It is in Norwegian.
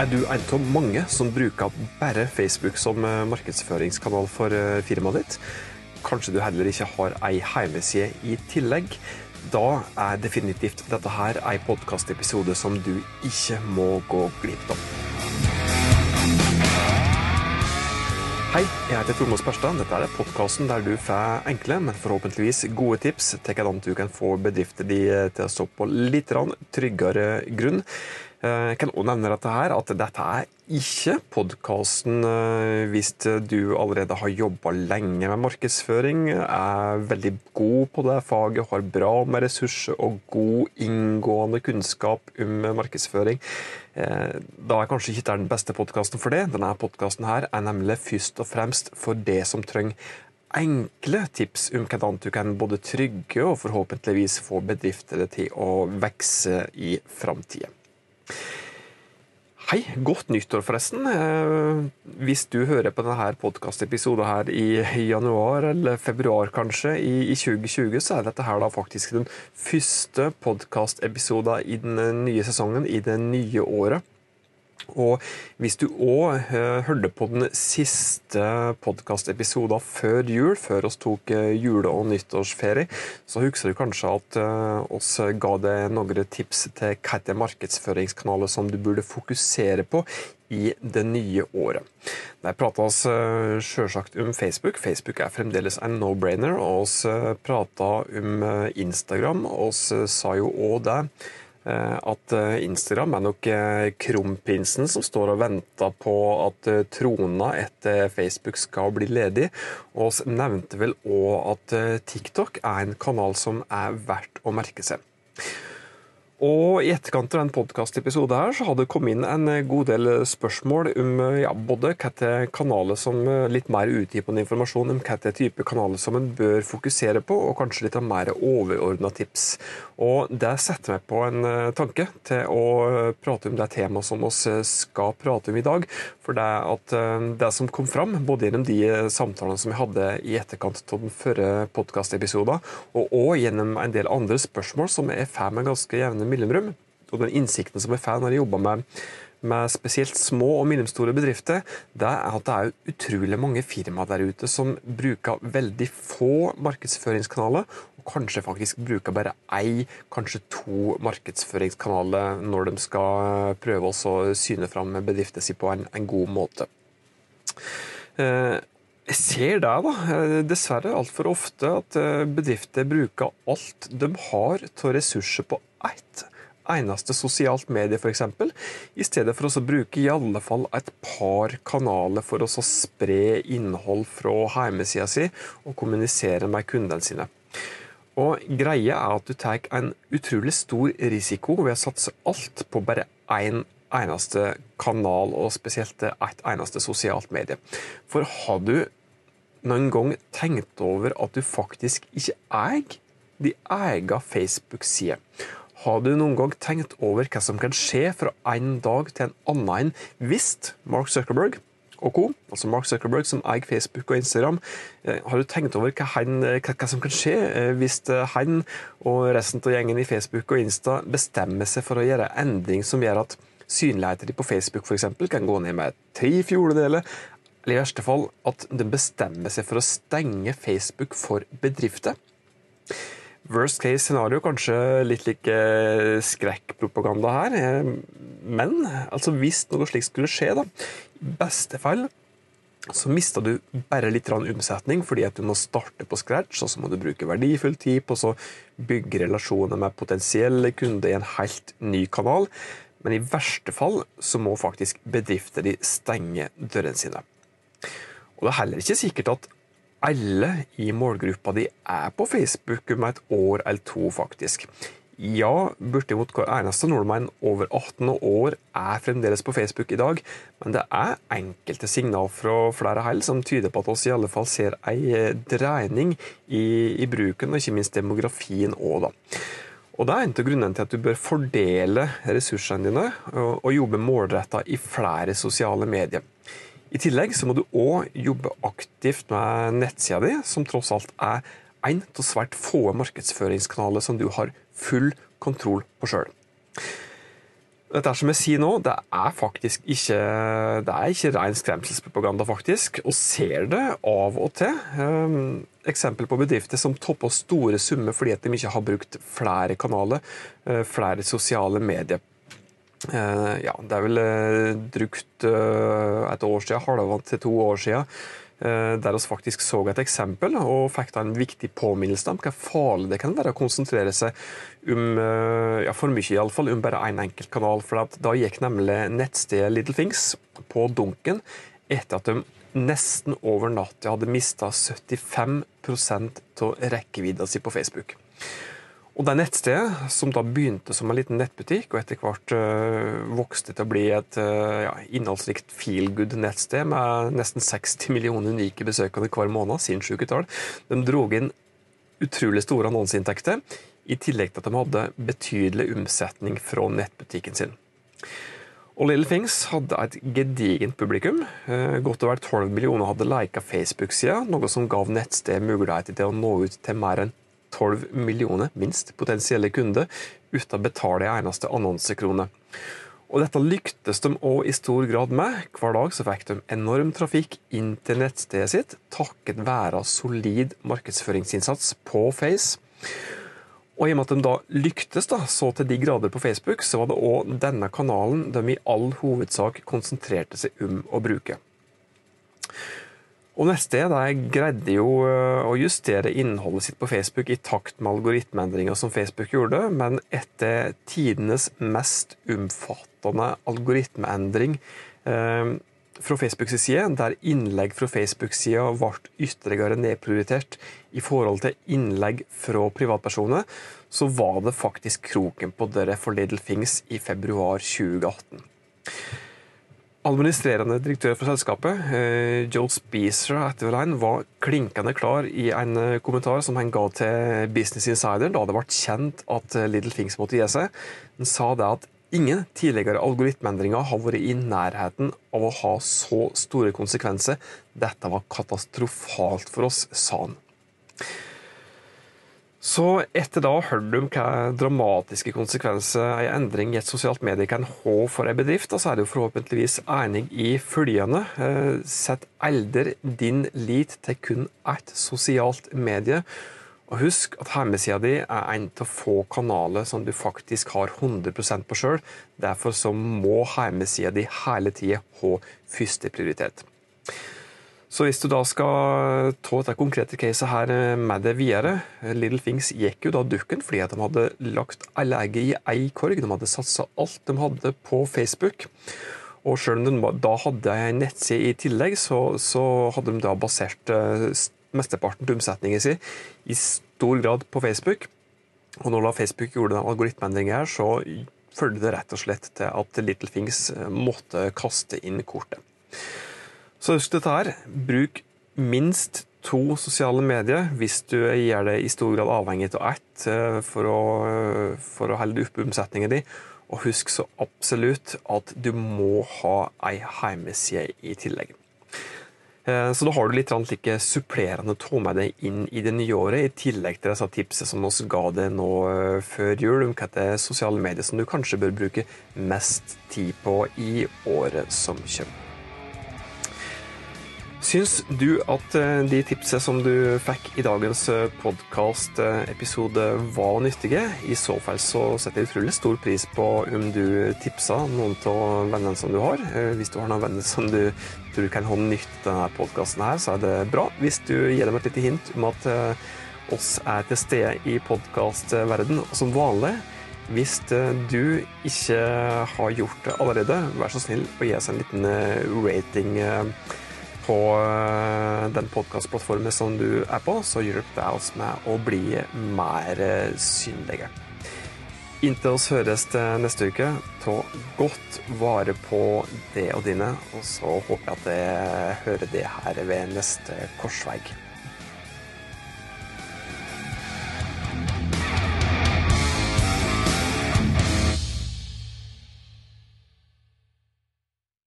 Er du en av mange som bruker bare Facebook som eh, markedsføringskanal for eh, firmaet ditt? Kanskje du heller ikke har ei hjemmeside i tillegg? Da er definitivt dette her ei podkastepisode som du ikke må gå glipp av. Hei, jeg heter Tormod Sperstad. Dette er podkasten der du får enkle, men forhåpentligvis gode tips til hvordan du kan få bedrifter de til å stå på litt tryggere grunn. Jeg kan også nevne dette her, at dette er ikke podkasten eh, hvis du allerede har jobba lenge med markedsføring, er veldig god på det faget, har bra med ressurser og god inngående kunnskap om markedsføring. Eh, da er kanskje ikke den beste podkasten for det. Denne podkasten er nemlig først og fremst for det som trenger enkle tips om hvordan du kan både trygge og forhåpentligvis få bedrifter til å vokse i framtida. Hei, godt nyttår forresten. Eh, hvis du hører på denne podkastepisoden her i januar eller februar kanskje i 2020, så er dette her da faktisk den første podkastepisoden i den nye sesongen, i det nye året. Og hvis du òg uh, hørte på den siste podkastepisoden før jul, før oss tok uh, jule- og nyttårsferie, så husker du kanskje at uh, oss ga deg noen tips til hvilke markedsføringskanaler som du burde fokusere på i det nye året. Der prata oss sjølsagt om Facebook. Facebook er fremdeles en no-brainer. Og vi prata om Instagram, og vi sa jo òg det Eh, at eh, Instagram er nok eh, kronprinsen som står og venter på at trona etter Facebook skal bli ledig. Og nevnte vel òg at TikTok er en kanal som er verdt å merke seg. Og I etterkant av den podkastepisoden her, så hadde det kommet inn en god del spørsmål om ja, både hvilke kanaler som litt mer utdypende informasjon om hvilke type kanaler som en bør fokusere på, og kanskje litt av mer overordna tips. Og Det setter meg på en tanke til å prate om det temaet som vi skal prate om i dag. For det at det som kom fram, både gjennom de samtalene som vi hadde i etterkant av den førre podkastepisoden, og òg gjennom en del andre spørsmål som jeg får med ganske jevne mellomrom. Og den innsikten som jeg får når jeg jobber med, med spesielt små og mellomstore bedrifter, det er at det er utrolig mange firmaer der ute som bruker veldig få markedsføringskanaler, og kanskje faktisk bruker bare ei, kanskje to markedsføringskanaler når de skal prøve å syne fram bedriften sin på en, en, god måte. Eh, jeg ser det, da, eh, dessverre altfor ofte, at eh, bedrifter bruker alt de har av ressurser på ett eneste sosialt medie, f.eks., i stedet for å bruke i alle fall et par kanaler for å spre innhold fra hjemmesida si og kommunisere med kundene sine. Og Greia er at du tar en utrolig stor risiko ved å satse alt på bare én eneste kanal, og spesielt et eneste sosialt medie. For har du noen gang tenkt over at du faktisk ikke eier de egen Facebook-side? Har du noen gang tenkt over hva som kan skje fra en dag til en annen hvis Mark Zuckerberg og co., altså Mark Zuckerberg som eier Facebook og Instagram, eh, har du tenkt over hva, han, hva, hva som kan skje eh, hvis eh, han og resten av gjengen i Facebook og Insta bestemmer seg for å gjøre endring som gjør at synligheten på Facebook eksempel, kan gå ned med tre fjerdedeler, eller i verste fall at de bestemmer seg for å stenge Facebook for bedrifter? Worst case scenario, kanskje litt like skrekkpropaganda her. Eh, men altså, hvis noe slikt skulle skje, da, i beste fall så mister du bare litt omsetning fordi at du må starte på scratch, og så må du bruke verdifull tid på å bygge relasjoner med potensielle kunder i en helt ny kanal. Men i verste fall så må faktisk bedrifter de stenge dørene sine. Og det er heller ikke sikkert at alle i målgruppa di er på Facebook om et år eller to, faktisk. Ja, bortimot hver eneste nordmann over 18 år er fremdeles på Facebook i dag, men det er enkelte signal fra flere hold som tyder på at oss i alle fall ser ei eh, dreining i, i bruken, og ikke minst demografien òg, da. Og Det er en av grunnene til at du bør fordele ressursene dine og, og jobbe målretta i flere sosiale medier. I tillegg så må du òg jobbe aktivt med nettsida di, som tross alt er en av svært få markedsføringskanaler som du har full kontroll på sjøl. Dette som jeg sier nå, det er faktisk ikke det er ikke ren skremselspropaganda, faktisk. Og ser det av og til. Um, eksempel på bedrifter som topper store summer fordi at de ikke har brukt flere kanaler, uh, flere sosiale medier. Uh, ja, det er vel brukt et år siden, halvannet til to år siden Eh, der vi faktisk så et eksempel og fikk da en viktig påminnelse om hvor farlig det kan være å konsentrere seg om eh, ja, for mye i alle fall, om bare én en enkelt kanal. For da gikk nemlig nettstedet Little Things på dunken etter at de nesten over natta hadde mista 75% av rekkevidda si på Facebook. Og det nettstedet, som da begynte som en liten nettbutikk, og etter hvert uh, vokste til å bli et uh, ja, innholdsrikt feel good nettsted med nesten 60 millioner unike besøkende hver måned, sinnssyke tall, de dro inn utrolig store annonseinntekter, i tillegg til at de hadde betydelig omsetning fra nettbutikken sin. Og Little Things hadde et gedigent publikum. Godt godt over 12 millioner hadde lika Facebook-sida, noe som gav nettstedet muligheter til å nå ut til mer enn 12 millioner, minst, potensielle kunder uten å betale en eneste annonsekrone. Og dette lyktes de òg i stor grad med. Hver dag så fikk de enorm trafikk inn til nettstedet sitt takket være solid markedsføringsinnsats på Face. Og i og med at de da lyktes da, så til de grader på Facebook, så var det òg denne kanalen de i all hovedsak konsentrerte seg om å bruke. Og neste de greide jo eh, å justere innholdet sitt på Facebook i takt med algoritmeendringer som Facebook gjorde, men etter tidenes mest omfattende algoritmeendring eh, fra Facebooks side, der innlegg fra Facebook-sida ble ytterligere nedprioritert i forhold til innlegg fra privatpersoner, så var det faktisk kroken på døra for Little Things i februar 2018. Administrerende direktør for selskapet, Joe Joel Speezer var klinkende klar i en eh, kommentar som han ga til Business Insider da det ble kjent at eh, Little Things måtte gi seg. Han sa det at ingen tidligere algoritmeendringer har vært i nærheten av å ha så store konsekvenser. Dette var katastrofalt for oss, sa han. Så etter da hørt om hva dramatiske konsekvenser en endring i et sosialt medie kan ha for en bedrift, så er du forhåpentligvis enig i følgende. Eh, sett elder din lit til kun ett sosialt medie. Og husk at hjemmesida di er en av få kanaler som du faktisk har 100% på sjøl. Derfor så må hjemmesida di hele tida ha førsteprioritet. Så hvis du da skal ta dette konkrete caset her med det videre Little Things gikk jo da dukken fordi de hadde lagt alle egget i ei korg. De hadde satsa alt de hadde på Facebook. Og selv om de da hadde ei nettside i tillegg, så, så, hadde de da basert mesteparten av omsetningen sin i stor grad på Facebook. Og når da Facebook gjorde den algoritmeendringen her, så følte det rett og slett til at Little Things eh, måtte kaste inn kortet. Så husk dette her. Bruk minst to sosiale medier hvis du gjør det i stor grad avhengig av ett eh, for å, for å holde oppe omsetningen din. Og husk så absolutt at du må ha ei hjemmeside i tillegg. Eh, så da har du litt like supplerende å med deg inn i det nye året, i tillegg til disse tipsene som vi ga deg nå eh, før jul om er sosiale medier som du kanskje bør bruke mest tid på i året som kommer. Syns du at eh, de tipsene som du fikk i dagens eh, podkast-episode var nyttige? I så fall så setter jeg utrolig stor pris på om du tipsa noen av vennene som du har. Eh, hvis du har noen venner som du tror kan ha nytte av denne podkasten så er det bra. Hvis du gir dem et lite hint om at oss er til stede i podkastverden, og som vanlig hvis du ikke har gjort det allerede, vær så snill å gi oss en liten rating på eh, den podkastplattformen som du er på, så hjelper det oss med å bli mer eh, synlige. Inntil oss høres til neste uke, ta godt vare på det og dine, og så håper jeg at jeg hører det her ved neste korsvei.